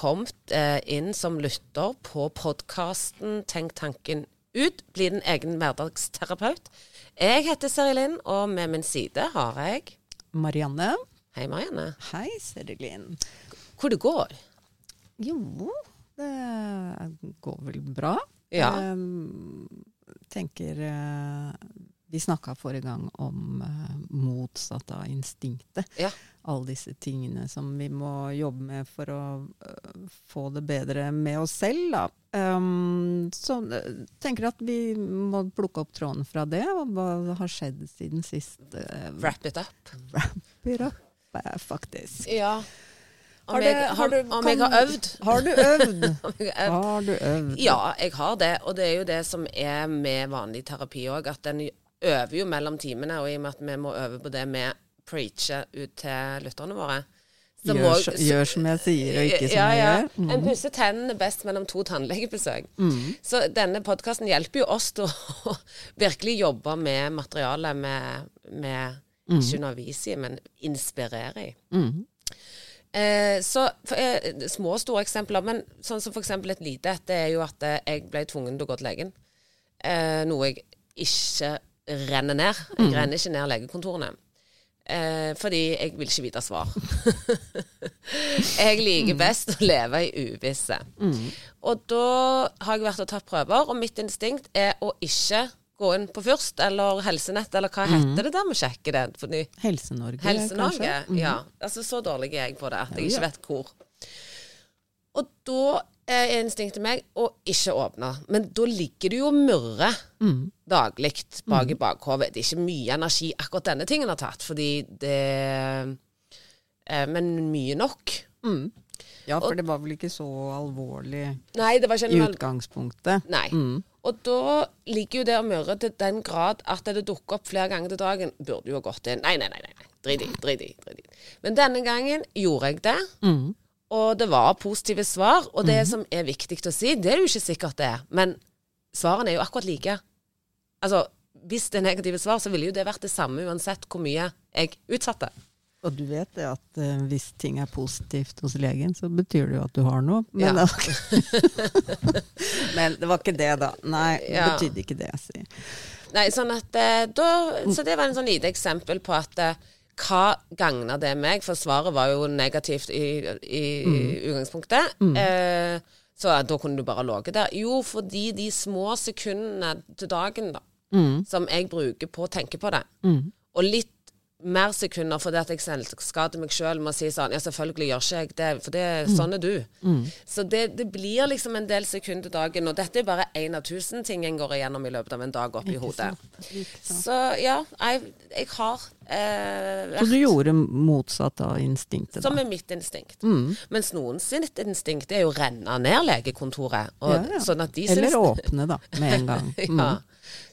kommet eh, inn som lytter på podkasten Tenk tanken ut. Bli din egen hverdagsterapeut. Jeg heter Seri Linn, og med min side har jeg Marianne. Hei, Marianne. Hei, Seri Linn. Hvor det går? Jo, det går vel bra. Ja. Jeg tenker uh, Vi snakka forrige gang om uh, motsatt av instinktet. Ja. Alle disse tingene som vi må jobbe med for å uh, få det bedre med oss selv. Da. Um, så uh, tenker at vi må plukke opp tråden fra det, og hva har skjedd siden sist. Uh, Wrap it up. wrap it up, uh, faktisk. Ja. Om, Har jeg, det- har, om jeg har øvd? Har du øvd? Har du øvd? Ja, jeg har det. Og det er jo det som er med vanlig terapi òg, at den øver jo mellom timene. Og i og med at vi må øve på det vi preacher ut til lytterne våre så Gjør, må- så, gjør som jeg sier, og ikke som ja, jeg ja. gjør. Mm. En pusser tennene best mellom to tannlegebesøk. Så denne podkasten hjelper jo oss til å virkelig jobbe med materialet vi ikke underviser i, men inspirerer i. Mm. Eh, så for, eh, Små og store eksempler, men sånn som f.eks. et lite et, det er jo at eh, jeg ble tvungen til å gå til legen. Eh, noe jeg ikke renner ned. Jeg renner ikke ned legekontorene. Eh, fordi jeg vil ikke vite svar. jeg liker best å leve i uvisse. Og da har jeg vært og tatt prøver, og mitt instinkt er å ikke gå inn på Først eller Helsenett, eller hva heter det der vi sjekker det? Fordi Helse-Norge, Helse-Norge. kanskje? Ja. Altså, så dårlig er jeg på det at jeg ikke vet hvor. Og da er instinktet meg å ikke åpne. Men da ligger du jo mørre Mm. daglig bak i bakhodet. Det er ikke mye energi akkurat denne tingen har tatt, fordi det eh, Men mye nok. Mm. Ja, for det var vel ikke så alvorlig Nei, det var ikke i utgangspunktet. Nei. Mm. Og da ligger jo det og mørrer til den grad at det dukker opp flere ganger til dagen. Burde jo gått inn. Nei, nei, nei. nei. Drit i. drit i. Men denne gangen gjorde jeg det. Mm. Og det var positive svar. Og det som er viktig å si, det er jo ikke sikkert det er, men svarene er jo akkurat like. Altså, hvis det er negative svar, så ville jo det vært det samme uansett hvor mye jeg utsatte. Og du vet det at uh, hvis ting er positivt hos legen, så betyr det jo at du har noe. Men, Ja. men det var ikke det, da. Nei, det Ja. betydde ikke det jeg sier. Nei, sånn at uh, da Så det var en sånn lite eksempel på at eh, hva gagna det meg? For svaret var jo negativt i, i utgangspunktet. Eh, så da kunne du bare ligget der. Jo, fordi de små sekundene til dagen da, Mm. som jeg bruker på å tenke på det, Mm. og litt mer sekunder fordi at jeg selvskader meg sjøl med å si sånn Ja, selvfølgelig gjør ikke jeg det, for det, sånn er du. Så det, det blir liksom en del sekunder dagen, og dette er bare én av tusen ting en går igjennom i løpet av en dag oppi hodet. Så ja, jeg, jeg har eh, Så du gjorde motsatt av instinktet, som er mitt instinkt. Mm. Mens noen sitt instinkt er jo å renne ned legekontoret. Og, Ja, ja. Sånn at de Eller åpne, da, med en gang. Mm. ja.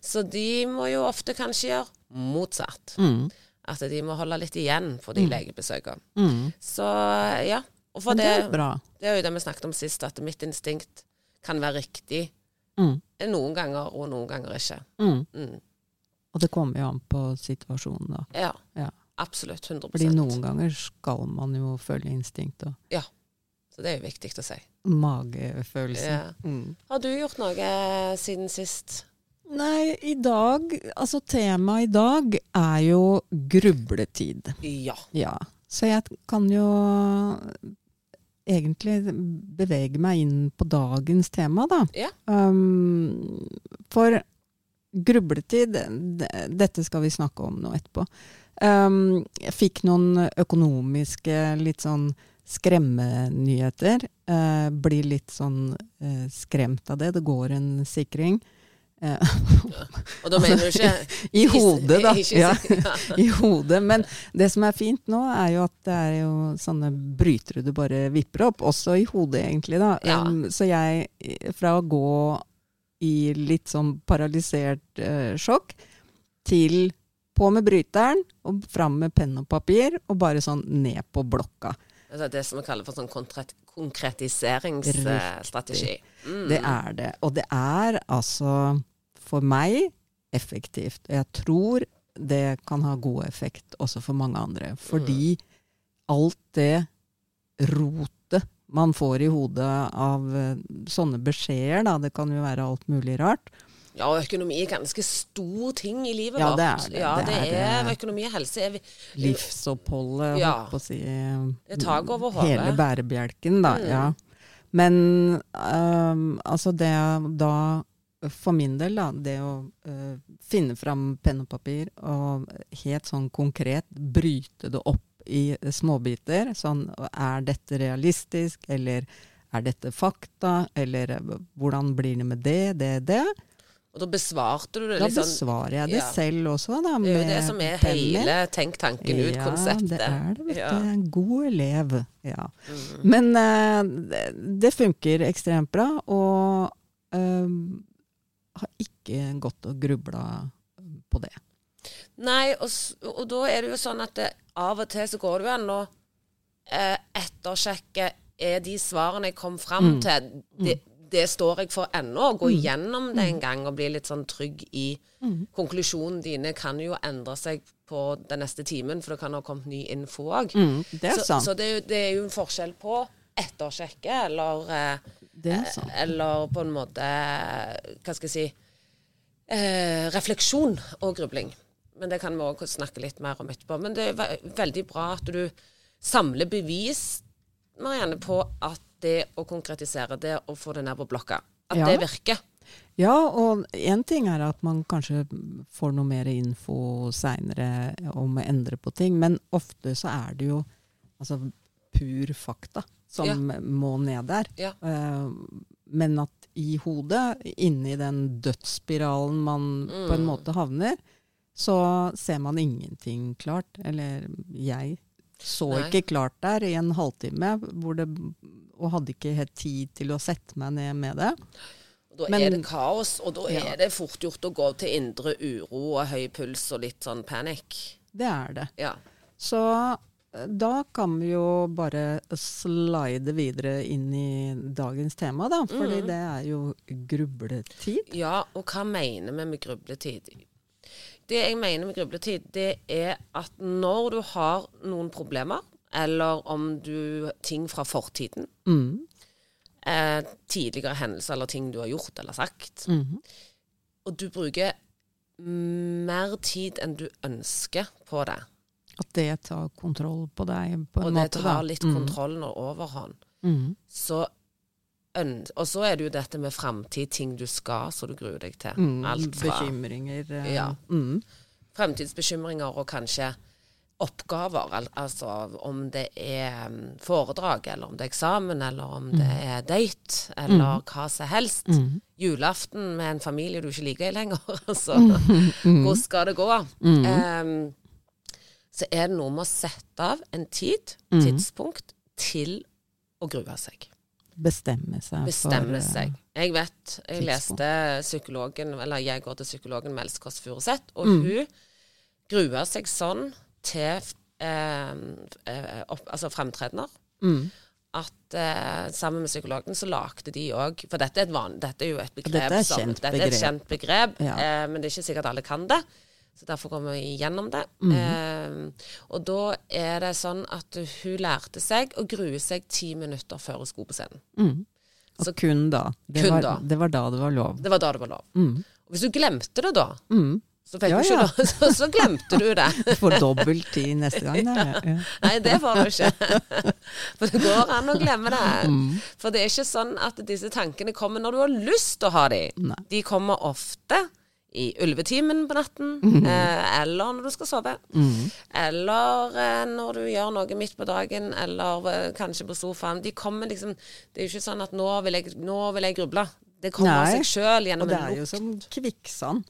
Så de må jo ofte kanskje gjøre motsatt. Mm. At de må holde litt igjen på de legebesøkene. Mm. Så ja. Og for det det, det er jo det vi snakket om sist, at mitt instinkt kan være riktig Mm. noen ganger, og noen ganger ikke. Mm. Mm. Og det kommer jo an på situasjonen, da. Ja. Ja. Absolutt. 100 Fordi noen ganger skal man jo følge instinkt og Så det er jo viktig å si. Magefølelsen. Ja. Mm. Har du gjort noe siden sist? Nei, i dag Altså temaet i dag er jo grubletid. Ja. Ja. Så jeg kan jo egentlig bevege meg inn på dagens tema, da. Ja. Um, for grubletid, dette skal vi snakke om nå etterpå. Um, jeg fikk noen økonomiske litt sånn skremmenyheter. Uh, blir litt sånn uh, skremt av det. Det går en sikring. Uh, Og da mener du ikke I hodet, da. Ja. I hodet. Men det som er fint nå, er jo at det er jo sånne brytere du bare vipper opp. Også i hodet, egentlig. da. Ja. Um, så jeg, fra å gå i litt sånn paralysert uh, sjokk, til på med bryteren, og fram med penn og papir, og bare sånn ned på blokka. Det er det som vi kaller for sånn konkret, konkretiseringsstrategi. Mm. Det er det. Og det er altså, for meg, effektivt. Og jeg tror det kan ha god effekt også for mange andre. Fordi alt det rotet man får i hodet av eh, sånne beskjeder, da. Det kan jo være alt mulig rart. Ja, og økonomi er ganske stor ting i livet Ja, vårt. det er det. Ja, Det det er er, økonomi og helse. Er vi, Livsoppholdet, Ja. holdt på å si. Det tak over hodet. Hele bærebjelken, da. Mm. Ja. Men um, altså det da For min del, da, det å uh, finne fram penn og papir og helt sånn konkret bryte det opp i småbiter. Sånn er dette realistisk, eller er dette fakta, eller øh, hvordan blir det med det, det, det? Og da besvarte du det Da litt sånn besvarer jeg det ja. selv også, da. Det er jo det som er hele tenk tanken ut-konseptet. Ja, det er det, vet Ja. En god elev. Ja. Mm. Men uh, det, funker ekstremt bra, og uh, har ikke gått og grubla på det. Nei, og, og da er det jo sånn at det, av og til så går det jo an å eh, ettersjekke er de svarene jeg kom fram Mm. til, det, det står jeg for ennå. Gå Gå gjennom det en gang og bli litt sånn trygg i Mm. Konklusjonene dine kan jo endre seg på den neste timen, for det kan ha kommet ny info òg. det er så så det, er jo, det er jo en forskjell på ettersjekke eller eh, er eller på en måte Hva skal jeg si eh, Refleksjon og grubling. Men det kan vi òg snakke litt mer om etterpå. Men det er ve veldig bra at du samler bevis, Marianne, på at det å konkretisere, det å få det ned på blokka, at Ja. det virker. Ja, og én ting er at man kanskje får noe mer info seinere om å endre på ting, men ofte så er det jo altså, pur fakta som Ja. må ned der. Ja. Eh, men at i hodet, inni den dødsspiralen man på en Mm. måte havner, så ser man ingenting klart. Eller jeg så Nei. ikke klart der i en halvtime, hvor det, og hadde ikke helt tid til å sette meg ned med det. Da Men- er det kaos, og da Ja. er det fort gjort å gå til indre uro og høy puls og litt sånn panikk. Det er det. Ja. Så eh, da kan vi jo bare slide videre inn i dagens tema, da. Fordi mm. det er jo grubletid. Ja, og hva mener vi med grubletid? Det jeg mener med grubletid, det er at når du har noen problemer, eller om du ting fra fortiden, Mm. eh, tidligere hendelser eller ting du har gjort eller sagt, Mhm. og du bruker mer tid enn du ønsker på det, At det tar kontroll på deg på en og det måte. da. tar litt Mm. kontrollen og overhånd, Mm. så Og så er det jo dette med framtid, ting du skal, så du gruer deg til. Mm. Alt fra Bekymringer. eh, Ja. Mm. fremtidsbekymringer og kanskje oppgaver. al altså om det er mm, foredrag, eller om det er eksamen, eller om det er date, eller hva som helst. Mm. Julaften med en familie du ikke liker lenger. altså, Mm. Hvordan skal det gå? Um, så er det noe med å sette av en tid, Mm. tidspunkt, til å grue seg. Bestemme seg Bestemme for eh, seg. Jeg vet, jeg tidspunkt. leste psykologen, eller jeg går til psykologen Mels Kåss Furuseth, og Mm. hun gruer seg sånn til eh, eh, opp, altså fremtredener Mm. at eh, sammen med psykologen så lagde de òg For dette er, et van, dette er jo et begrep Dette er som Dette er et kjent begrep, Ja. eh, men det er ikke sikkert alle kan det. Så derfor går vi gjennom det. Mhm. eh, og da er det sånn at hun lærte seg å grue seg ti minutter før hun skulle på scenen. Mm. Og Så- kun da. Det, Kun var, da. det var da det var lov. Det var da det var lov. Mm. Og hvis du glemte det da, Mm. så, Ja, ja. lov, så, så glemte du det. Du får dobbelt tid neste gang. Da. Ja. Nei, det får du ikke. For det går an å glemme det. Mm. For det er ikke sånn at disse tankene kommer når du har lyst til å ha dem. De kommer ofte i ulvetimen på natten, eh, eller når du skal sove. Mm. Eller eh, når du gjør noe midt på dagen, eller eh, kanskje på sofaen. De kommer liksom Det er jo ikke sånn at nå vil jeg, nå vil jeg gruble. Det kommer av Nei. seg sjøl Og det er jo som kvikksand.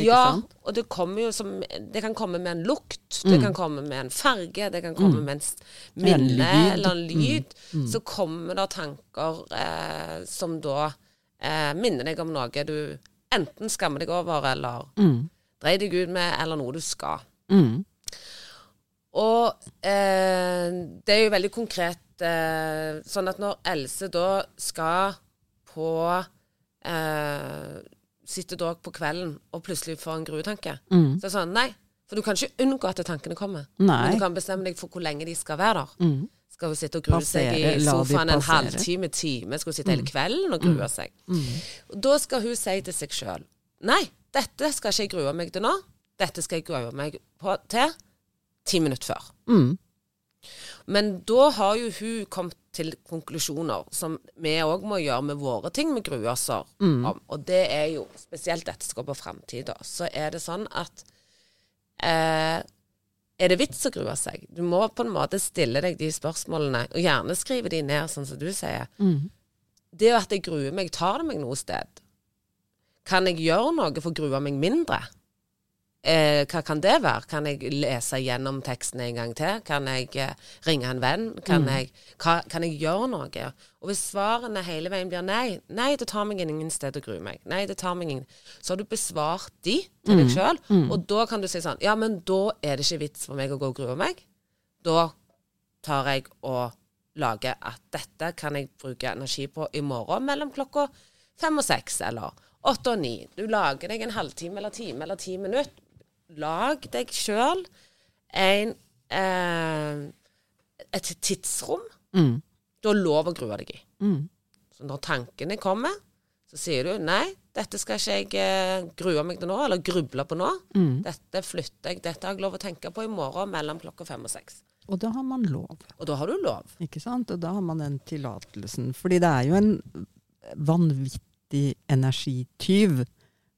Ja, sant? og det kommer jo som Det kan komme med en lukt, det kan komme med en farge, det kan komme med en Mm. En minne eller en lyd. Mm. Så kommer det tanker eh, som da eh, minner deg om noe du enten skammer deg over, eller Mm. dreier deg ut med, eller noe du skal. Mm. Og eh, det er jo veldig konkret eh, sånn at når Else da skal på eh, Sitter da på kvelden og plutselig får en gruetanke, Mm. så er det sånn Nei, for du kan ikke unngå at tankene kommer. Nei. Men du kan bestemme deg for hvor lenge de skal være der. Mm. Skal hun sitte og grue seg i sofaen en halvtime, time? Skal hun sitte hele kvelden og grue seg? Mm. Og da skal hun si til seg sjøl Nei, dette skal ikke jeg grue meg til nå. Dette skal jeg grue meg på, til ti minutter før. Mm. Men da har jo hun kommet til konklusjoner som vi òg må gjøre med våre ting vi gruer oss Mm. om. Og det er jo, spesielt dette skal på framtida, så er det sånn at eh, Er det vits å grue seg? Du må på en måte stille deg de spørsmålene, og gjerne skrive de ned, sånn som du sier. Mm. Det at jeg gruer meg, tar det meg noe sted? Kan jeg gjøre noe for å grue meg mindre? Eh, hva kan det være? Kan jeg lese gjennom teksten en gang til? Kan jeg eh, ringe en venn? Kan, jeg, hva, kan jeg gjøre noe? Og hvis svarene hele veien blir nei, nei, det tar meg ingen sted å grue meg. Nei, det tar meg ingen Så har du besvart de til deg sjøl, og da kan du si sånn Ja, men da er det ikke vits for meg å gå og grue meg. Da tar jeg og lager at dette kan jeg bruke energi på i morgen mellom klokka fem og seks, eller åtte og ni. Du lager deg en halvtime eller time eller ti minutter. Lag deg sjøl en eh, et tidsrom Mm. du har lov å grue deg i. Mm. Så når tankene kommer, så sier du nei, dette skal ikke jeg eh, grue meg til nå, eller gruble på nå. Mm. Dette flytter jeg, dette har jeg lov å tenke på i morgen mellom klokka fem og seks. Og da har man lov, Og da har du lov. ikke sant? Og da har man den tillatelsen. Fordi det er jo en vanvittig energityv.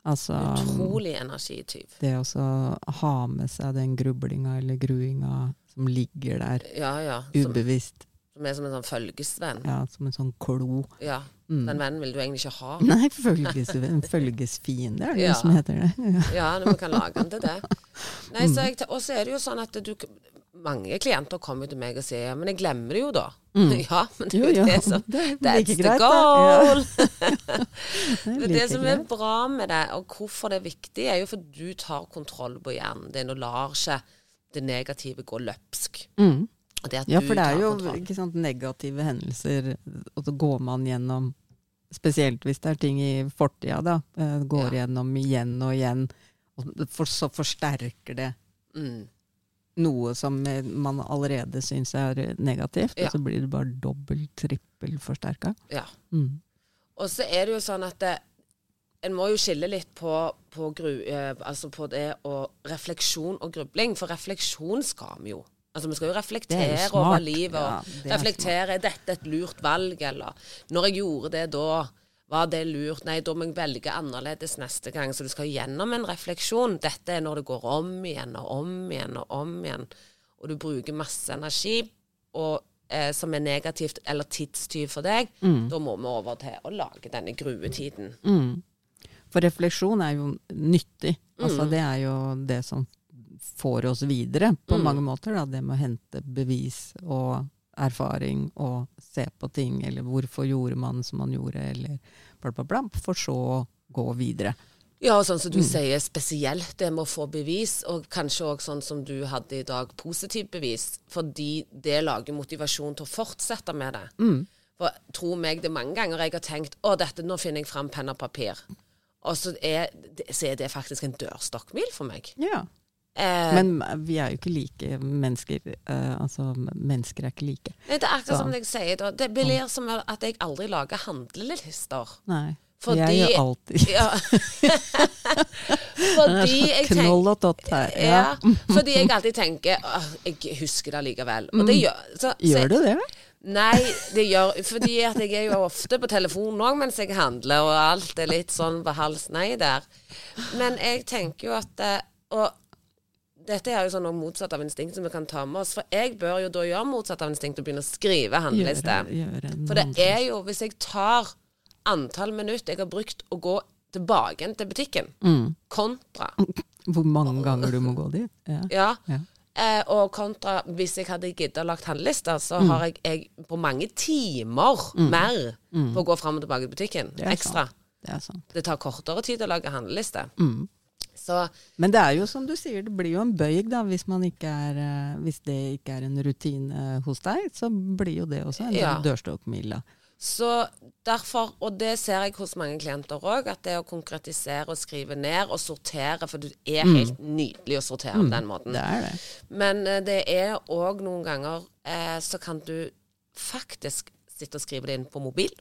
Altså Utrolig energityv. det å ha med seg den grublinga eller gruinga som ligger der Ja, ja. Som, ubevisst. som er som en sånn følgesvenn. Ja, som en sånn klo. Ja. Mm. Den vennen vil du egentlig ikke ha. Nei, følgesvenn. Følgesfiende er det Ja. som heter det. Ja. Ja, men vi kan lage den til det. Nei, Mm. så jeg, og så er det jo sånn at du Mange klienter kommer til meg og sier ja, men jeg glemmer det jo da. Mm. Ja, men det er jo jo, det som det er That's like the greit, goal! Ja. Det er Men det like som er bra med det, og hvorfor det er viktig, er jo for du tar kontroll på hjernen din og lar ikke det negative gå løpsk. Mm. Ja, for det er jo sant, negative hendelser, og så går man gjennom Spesielt hvis det er ting i fortida, da. eh, Går Ja. gjennom igjen og igjen. Og så forsterker det Mm. Noe som eh, man allerede syns er negativt, Ja. og så blir det bare dobbelt, trippel forsterka. Ja. Mm. Og så er det jo sånn at det, en må jo skille litt på, på, gru, eh, altså på det og refleksjon og grubling, for refleksjon skal vi jo. Altså Vi skal jo er reflektere jo over livet. livet. Ja, og det er reflektere er dette et lurt valg, eller når jeg gjorde det da, var det lurt? Nei, da må jeg velge annerledes neste gang. Så du skal gjennom en refleksjon. Dette er når det går om igjen og om igjen og om igjen, og du bruker masse energi og, eh, som er negativt eller tidstyv for deg. Da må vi over til å lage denne gruetiden. Mm. For refleksjon er jo nyttig. Altså, Mm. Det er jo det som får oss videre på Mm. mange måter. Da. Det med å hente bevis og erfaring og se på ting, eller hvorfor gjorde man som man gjorde, eller bla, bla, bla, for så å gå videre. Ja, og sånn som du Mm. sier, spesielt det med å få bevis, og kanskje òg sånn som du hadde i dag, positivt bevis, fordi det lager motivasjon til å fortsette med det. Mm. For tro meg, det er mange ganger jeg har tenkt å, dette, nå finner jeg fram penn og papir. Og så er, så er det faktisk en dørstokkmil for meg. Ja. Eh, Men vi er jo ikke like mennesker. eh, altså, mennesker er ikke like. det er akkurat så- som jeg sier, da. det blir som at jeg aldri lager handlelister. Nei. Fordi- jeg gjør alltid Ja. fordi jeg tenker knoll og tott her. Ja, Ja. fordi jeg alltid tenker «Åh, Jeg husker det likevel. Det gjør, så, Gjør du det? Nei, det gjør Fordi jeg er jo ofte på telefonen òg mens jeg handler, og alt er litt sånn på hals nei der. Men jeg tenker jo at eh, Og dette er jo sånn motsatt av instinkt som vi kan ta med oss. For jeg bør jo da gjøre motsatt av instinkt og begynne å skrive handleliste. For det er jo Hvis jeg tar antall minutter jeg har brukt å gå tilbake til butikken, Mm. kontra Hvor mange ganger du må gå dit. Ja. Ja. Ja. Eh, og kontra hvis jeg hadde giddet å lagt handlelister, så Mm. har jeg, jeg på mange timer mer på å gå fram og tilbake til butikken. Det Ekstra. Det er. Det tar kortere tid å lage handleliste. Mm. Så Men det er jo som du sier, det blir jo en bøyg da, hvis, man ikke er, eh, hvis det ikke er en rutine hos deg. Så blir jo det også en Ja. dørstokkmila. Så derfor, og det ser jeg hos mange klienter òg, at det å konkretisere og skrive ned og sortere For det er helt nydelig å sortere på den måten. Det er det. Men eh, det er òg noen ganger eh, så kan du faktisk sitte og skrive det inn på mobil.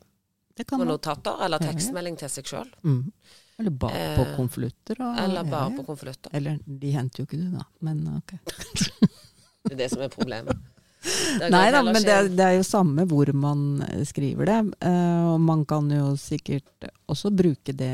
På notater, eller tekstmelding til seg sjøl. Mm. Eller bare på Eh, konvolutter. Eller bare på konvolutter. Eller de henter jo ikke du, da. Men ok. Det er det som er problemet. Nei da, men det, det er jo samme hvor man eh, skriver det. Uh, og man kan jo sikkert også bruke det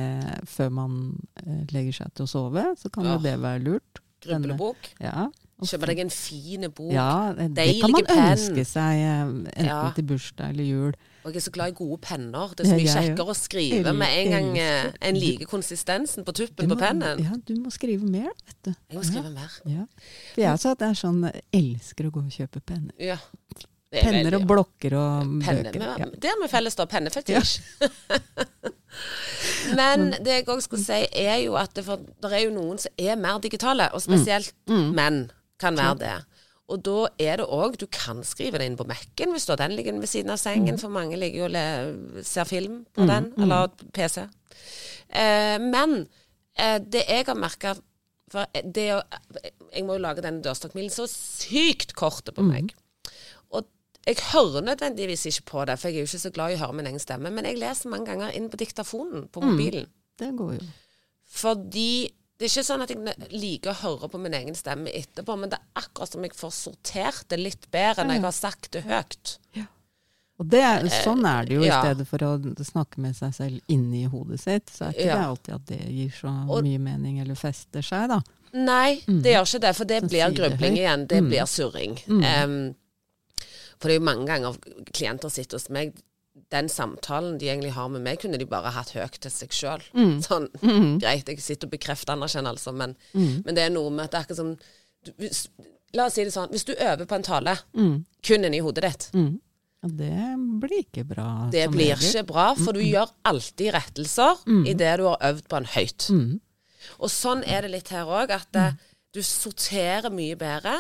før man uh, legger seg til å sove. Så kan jo det være lurt. Grublebok. Ja, Kjøpe deg en fin bok. ja det, det kan man penn. ønske seg eh, enten Ja. til bursdag eller jul. Og jeg er så glad i gode penner. Det er så Ja, mye kjekkere å skrive med en gang eh, en liker konsistensen på tuppen må, på pennen. Ja, du må skrive mer, vet du. Jeg må skrive mer. Ja. For jeg også at er sånn, elsker å gå og kjøpe penner. Ja. Er Penner og blokker og Penne, bøker. Ja. Det har vi felles, da. Pennefetisj. Men det jeg òg skulle si, er jo at det, for, det er jo noen som er mer digitale, og spesielt Mm. menn kan være det. Og da er det òg Du kan skrive det inn på Mac-en hvis du har den liggende ved siden av Mm. sengen, for mange ligger jo og ser film på den, eller PC. Eh, men eh, det jeg har merka For det å Jeg må jo lage denne dørstokkmilen så sykt korte på meg. Og jeg hører nødvendigvis ikke på det, for jeg er jo ikke så glad i å høre min egen stemme. Men jeg leser mange ganger inn på diktafonen på mobilen. Det går jo. Fordi det er ikke sånn at jeg liker å høre på min egen stemme etterpå, men det er akkurat som jeg får sortert det litt bedre når jeg har sagt det høyt. Og det er, sånn er det jo, i ja. stedet for å snakke med seg selv inni hodet sitt. Så er ikke Ja. det alltid at det gir så Og- mye mening, eller fester seg, da. Nei, det gjør ikke det, for det Så blir grubling igjen. Det Mm. blir surring. Em, for det er jo mange ganger klienter sitter hos meg Den samtalen de egentlig har med meg, kunne de bare hatt høyt til seg sjøl. Sånn, greit, jeg sitter og bekrefter anerkjennelse, men, men det er noe med at det er akkurat som du, hvis, La oss si det sånn, hvis du øver på en tale kun inni hodet ditt, Mm. Det blir ikke bra. det blir regel. ikke bra, for du gjør alltid rettelser i det du har øvd på en høyt. Mm. Og sånn er det litt her òg, at eh, du sorterer mye bedre.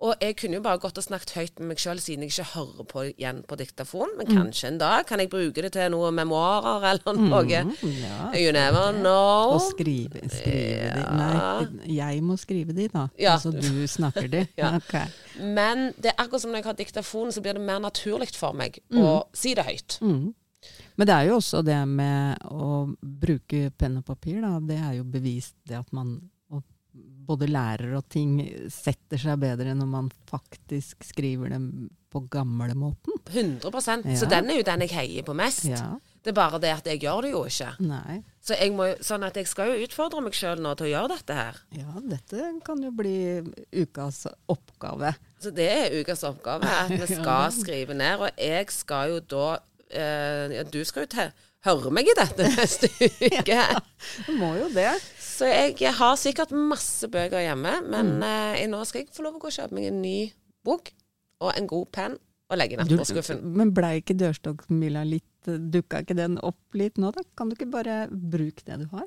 Og jeg kunne jo bare gått og snakket høyt med meg sjøl, siden jeg ikke hører på igjen på diktafon. Men Mm. kanskje en dag kan jeg bruke det til noen memoarer eller noe. Mm, ja. You never know. Og skrive, skrive de. Nei, jeg må skrive de, da. Ja. Altså du snakker de. Ja. okay. Men det er akkurat som når jeg har diktafon, så blir det mer naturlig for meg å si det høyt. Mm. Men det er jo også det med å bruke penn og papir, da. Det er jo bevist det at man både lærer og ting setter seg bedre når man faktisk skriver dem på gamlemåten. 100 Ja. Så den er jo den jeg heier på mest. Ja. Det er bare det at jeg gjør det jo ikke. Nei. Så jeg må, sånn at jeg skal jo utfordre meg sjøl nå til å gjøre dette her. Ja, dette kan jo bli ukas oppgave. Så det er ukas oppgave, at vi skal skrive ned. Og jeg skal jo da eh, ja, Du skal jo til høre meg i dette neste uke. Du må jo det. Så jeg har sikkert masse bøker hjemme, men eh, nå skal jeg få lov å gå og kjøpe meg en ny bok og en god penn og legge den på skuffen. men blei ikke dørstokkmila litt Dukka ikke den opp litt nå, da? Kan du ikke bare bruke det du har?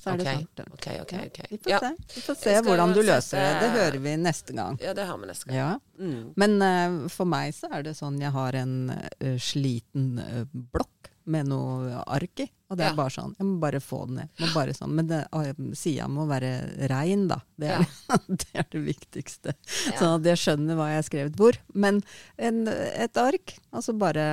Så er det Ok, sant. OK, OK. ok. Vi får Ja, se, vi får se hvordan du sette- løser det. Det hører vi neste gang. ja, det har vi neste gang. Ja. Mm. Men uh, for meg så er det sånn jeg har en uh, sliten blokk med noe ark i. Og det er bare sånn, jeg må bare få den ned. Må bare sånn, men det, uh, sida må være rein, da. Det er, det, er det viktigste. Ja. Sånn at jeg skjønner hva jeg har skrevet hvor. Men en, et ark, altså bare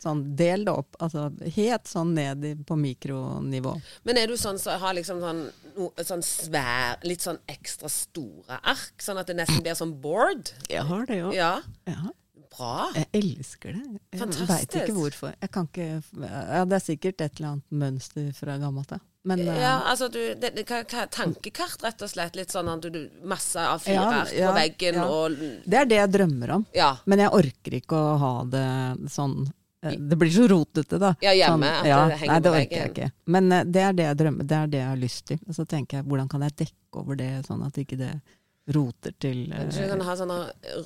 sånn del det opp. Altså helt sånn ned i, på mikronivå. Men er du sånn som har liksom sånn, no, sånn svær, litt sånn ekstra store ark? Sånn at det nesten blir sånn board? Jeg har det jo. Ja. Ja. Bra. Jeg elsker det. Jeg Fantastisk. veit ikke hvorfor. Jeg kan ikke, ja, det er sikkert et eller annet mønster fra gammelt av. Men eh, Ja, altså du, det, det, tankekart, rett og slett. Litt sånn at du, masse av fire Ja, ja, på veggen ja. og det er det jeg drømmer om. Ja. Men jeg orker ikke å ha det sånn eh, Det blir så rotete, da. Ja, hjemme, Sånn, at det henger nei, det orker jeg ikke. Men eh, det er det jeg drømmer, det er det jeg har lyst til. Og så tenker jeg, hvordan kan jeg dekke over det, sånn at ikke det roter til eh, Kanskje du kan ha sånn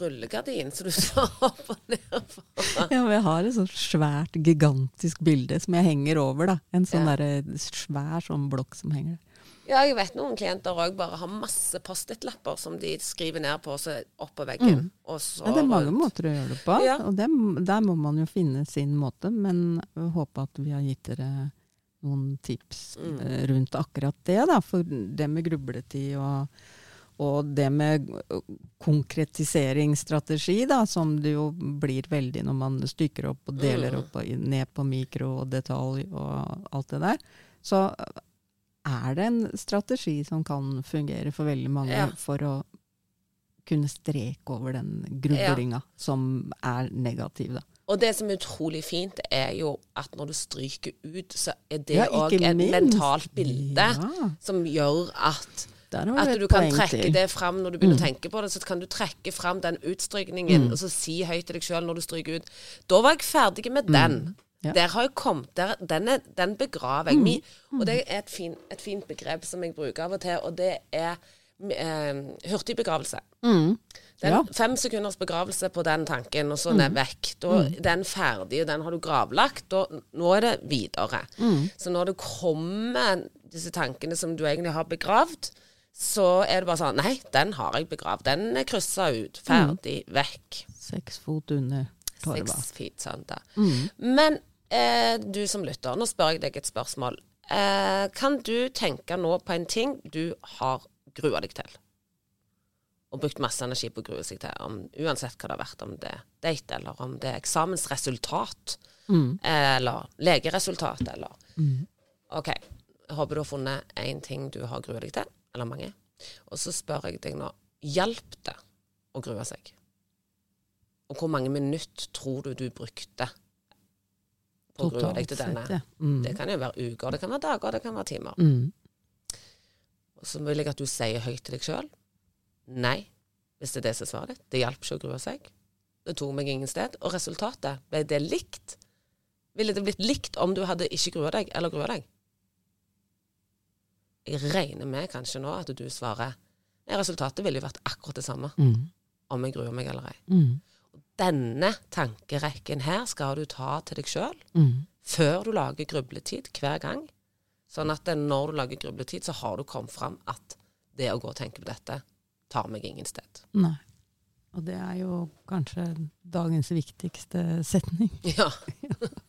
rullegardin, så du står opp og ned for Ja, men jeg har et sånt svært, gigantisk bilde som jeg henger over, da. En sånn Ja. derre svær sånn blokk som henger der. Ja, jeg vet noen klienter òg bare har masse Post-It-lapper som de skriver ned på seg opp på veggen. Mm. Ja, det er mange måter å gjøre det på, Ja. og det, der må man jo finne sin måte. Men jeg håper at vi har gitt dere noen tips Mm. eh, rundt akkurat det. Da. For det med grubletid og, og det med konkretiseringsstrategi, da, som det jo blir veldig når man stykker opp og deler Mm. opp og ned på mikro og detalj og alt det der, så er det en strategi som kan fungere for veldig mange Ja. for å kunne streke over den grublinga som er negativ. Da. Og det som er utrolig fint, er jo at når du stryker ut, så er det Ja, òg ja, et mentalt bilde Ja, som gjør at At du kan trekke det fram når du begynner Mm. å tenke på det. Så kan du trekke fram den utstrykningen, og så si høyt til deg sjøl når du stryker ut. Da var jeg ferdig med den. Mm. Ja. Der har jeg kommet. Der, den, er, den begraver jeg. Mi, og det er et, fin, et fint begrep som jeg bruker av og til, og det er eh, hurtig begravelse. Mm. Den, Ja. Fem sekunders begravelse på den tanken, og så den er vekk. Da, Den er ferdig, og den har du gravlagt. og nå er det videre. Så når det kommer disse tankene som du egentlig har begravd, så er det bare sånn Nei, den har jeg begravd. Den er kryssa ut. Ferdig. Vekk. Seks fot under torva. Seks feet under. Men eh, du som lytter, nå spør jeg deg et spørsmål. Eh, kan du tenke nå på en ting du har grua deg til? Og brukt masse energi på å grue seg til, om, uansett hva det har vært. Om det er date, eller om det er eksamensresultat, Mm. eller legeresultat, eller Mm. OK. Jeg håper du har funnet én ting du har grua deg til, eller mange. Og så spør jeg deg nå, hjalp det å grue seg? Og hvor mange minutter tror du du brukte på å grue deg til til sett, denne? ja. Mm. Det kan jo være uker, det kan være dager, det kan være timer. Mm. Og så vil jeg at du sier høyt til deg sjøl nei, hvis det er det som er svaret ditt. Det hjalp ikke å grue seg. Det tok meg ingen sted. Og resultatet, ble det likt? Ville det blitt likt om du hadde ikke grua deg, eller grua deg? Jeg regner med kanskje nå at du svarer nei, resultatet ville jo vært akkurat det samme Mm. om jeg gruer meg eller ei. Mm. Denne tankerekken her skal du ta til deg sjøl Mm. før du lager grubletid hver gang. Sånn at når du lager grubletid, så har du kommet fram at det å gå og tenke på dette tar meg ingen sted. Nei. Og det er jo kanskje dagens viktigste setning. Ja.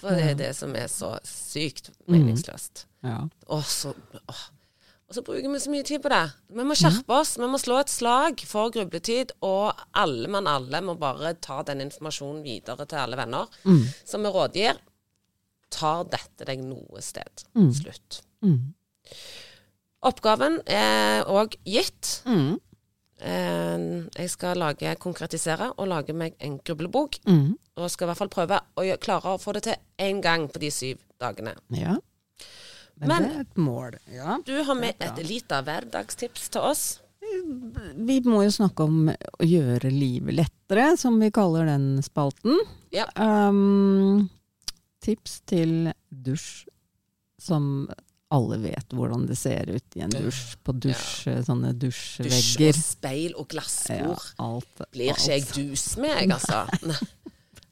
For det er det som er så sykt meningsløst. Ja. Og så, og så bruker vi så mye tid på det. Vi må skjerpe oss. Vi må slå et slag for grubletid. Og alle mann alle må bare ta den informasjonen videre til alle venner Mm. som vi rådgir. Tar dette deg noe sted? Mm. Slutt. Mm. Oppgaven er òg gitt. Mm. Eh, Jeg skal lage, konkretisere og lage meg en grublebok. Mm. Og skal i hvert fall prøve å klare å få det til én gang på de syv dagene. Ja. Men, Men- det er et mål. Ja. Du har med et lite hverdagstips til oss. Vi må jo snakke om å gjøre livet lettere, som vi kaller den spalten. Ja. Um, tips til dusj som alle vet hvordan det ser ut i en dusj. På dusj, sånne Dusj og speil og Ja, glassbord. alt, Blir ikke jeg dus med, jeg, altså? Nei.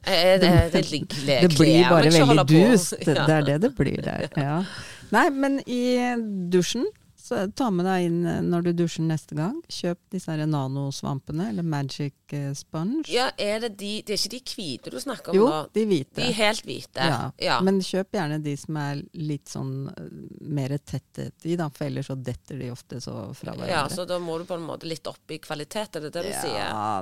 Eh, Det, det, det, Det blir bare veldig dust. Det, det er det det blir der. Ja. Nei, men i dusjen, så ta med deg inn eh, når du dusjer neste gang. Kjøp disse her nanosvampene, eller Magic eh, Sponge. Ja, er det de Det er ikke de hvite du snakker om jo, nå? de hvite. De helt hvite? Ja. ja. Men kjøp gjerne de som er litt sånn eh, mer tettet i, da, for ellers så detter de ofte så fra hverandre. Ja, så da må du på en måte litt opp i kvalitet, er det det du sier? Ja,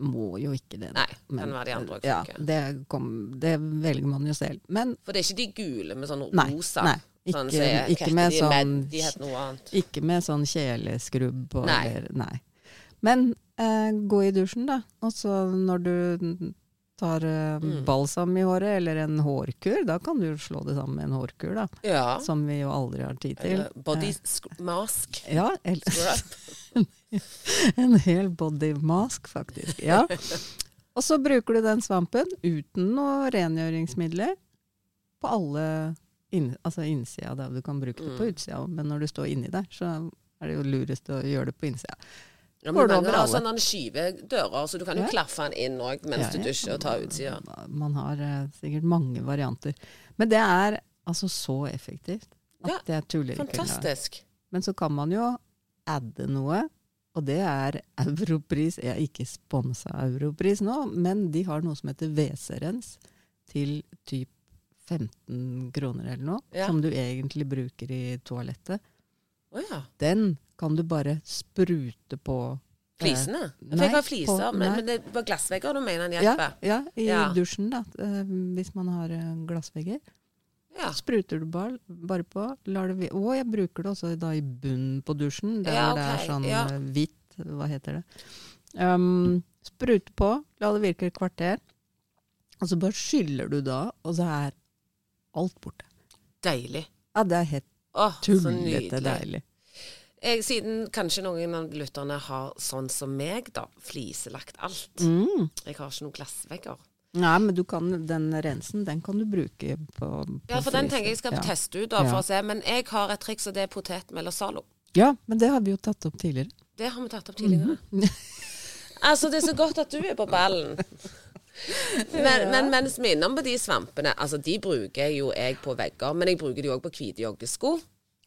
må jo ikke det. Nei, kan være de andre ja, det, kom, det velger man jo selv. Men For det er ikke de gule med sånn Nei, rosa? nei, sånn, ikke- er- ikke med sånn- Med. Ikke med sånn kjeleskrubb på Nei. eller Nei. Men eh, gå i dusjen, da. Og så når du tar eh, Mm. balsam i håret, eller en hårkur, da kan du slå det sammen med en hårkur, da. Ja. Som vi jo aldri har tid til. Eller body mask. Eh, ja, eller en hel body mask, faktisk. Ja. Og så bruker du den svampen uten noe rengjøringsmidler på alle inn, altså innsida der du kan bruke det på Mm. utsida. Men når du står inni der, så er det jo lurest å gjøre det på innsida. Ja, men man har sånne skyvedører, så du kan jo Ja. klaffe den inn òg mens Ja, du dusjer og tar utsida. Man har uh, sikkert mange varianter. Men det er altså så effektivt. At Ja, jeg tuller ikke. Fantastisk. Men så kan man jo adde noe, og det er Europris. Jeg er ikke sponsa Europris nå, men de har noe som heter WC-rens til typ 15 kroner eller noe, Ja. som du egentlig bruker i toalettet. Oh, ja. Den kan du bare sprute på. eh, Flisene? Eh, nei, jeg har fliser, på- men, men det var glassvegger du mener den hjelper? ja, i Ja. dusjen, da. eh, Hvis man har eh, glassvegger. Ja. Spruter du bare, bare på. Lar det, å, jeg bruker det også da i bunnen på dusjen, der Ja, det er sånn ja. hvitt, hva heter det. Um, sprute på, la det virke et kvarter. Og så bare skyller du da, og så er alt borte. Deilig. Ja, det er helt Åh, så tullete deilig. Jeg, siden kanskje noen av lytterne har sånn som meg, da, fliselagt alt. Mm. Jeg har ikke noen glassvegger. Nei, men du kan, den rensen, den kan du bruke på, på Ja, for den tenker jeg skal ja. teste ut, da, for Ja. å se. Men jeg har et triks, og det er potetmel og Zalo. Ja, men det har vi jo tatt opp tidligere. Det har vi tatt opp tidligere. Mhm. altså, det er så godt at du er på ballen. Men, men mens vi er innom på de svampene, altså de bruker jo jeg på vegger, men jeg bruker de òg på hvite joggesko.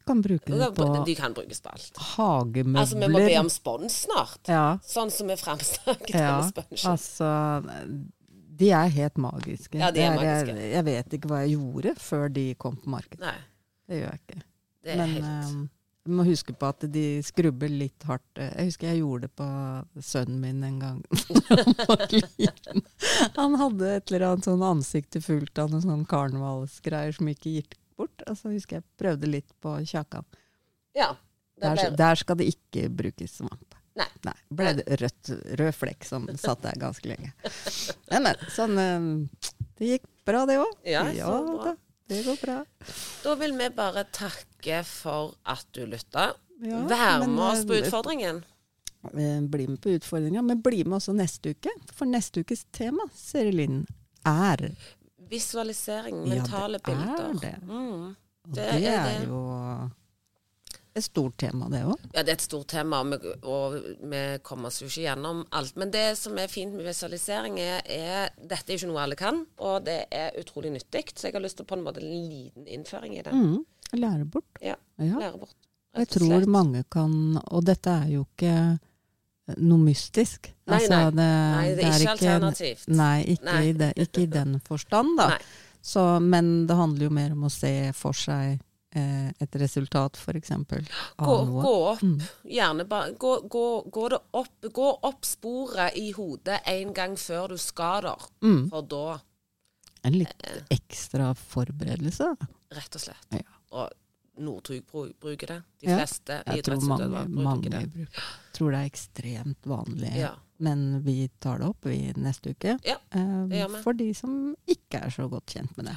Kan bruke de, på De kan brukes på alt. hagemøbler. Altså, vi må be om spons snart. Ja, Sånn som vi framsnakket ja. denne sponsen. Altså, de er helt magiske. Ja, de er er magiske. Jeg, jeg vet ikke hva jeg gjorde før de kom på markedet. Nei, Det gjør jeg ikke. det er Men helt eh, du må huske på at de skrubber litt hardt. Jeg husker jeg gjorde det på sønnen min en gang. han. Han hadde et eller annet sånn ansiktet fullt av noen sånn karnevalsgreier som ikke gikk bort. Og så husker jeg prøvde litt på kjakan. Ja. Der, der skal det ikke brukes svamp. Nei. Nei. Ble det rødt, rød flekk som satt der ganske lenge. Men, men. Sånn eh, Det gikk bra, det òg. Ja, så bra. Det går bra. da vil vi bare takke for at du lytta. Ja, Vær med oss på eh, utfordringen. Eh, Bli med på utfordringa, men bli med også neste uke. For neste ukes tema, Seri Linn, er Visualisering, Ja, det det er det. Mm. Det det, er er, det. jo et stort tema, det òg. Ja, det er et stort tema, og vi, kommer oss jo ikke gjennom alt. Men det som er fint med visualisering, er, at Dette er ikke noe alle kan, og det er utrolig nyttig. Så jeg har lyst til på en måte en liten innføring i det. Mm. Lære bort. Ja, Ja. Lære bort. Jeg tror mange kan Og dette er jo ikke noe mystisk. Nei, Altså, nei. Det, Nei, det er ikke alternativt. Nei, ikke, Nei. I, det, ikke i den forstand, da. Så, men det handler jo mer om å se for seg et resultat, f.eks. Gå, gå opp. Mm. Gjerne bare gå, gå, gå, det opp, gå opp sporet i hodet en gang før du skal der. Mm. For da, En litt ekstra forberedelse. rett og slett. Ja. Og Northug bruker det. De Ja. fleste Jeg tror mange, idrettsutøvere bruker mange det. bruker tror det er ekstremt vanlig. Ja. Men vi tar det opp vi neste uke. Ja, eh, det gjør vi. for de som ikke er så godt kjent med det.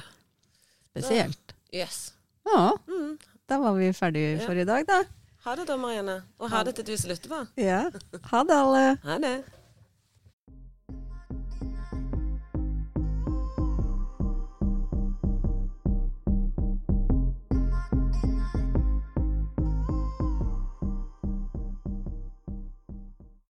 Spesielt. Yes. Ja, Mm. da var vi ferdige for i dag, da. Ha det da, Marianne. Og ha det til du som lytter på. Ja. Ha det, alle. Ha det.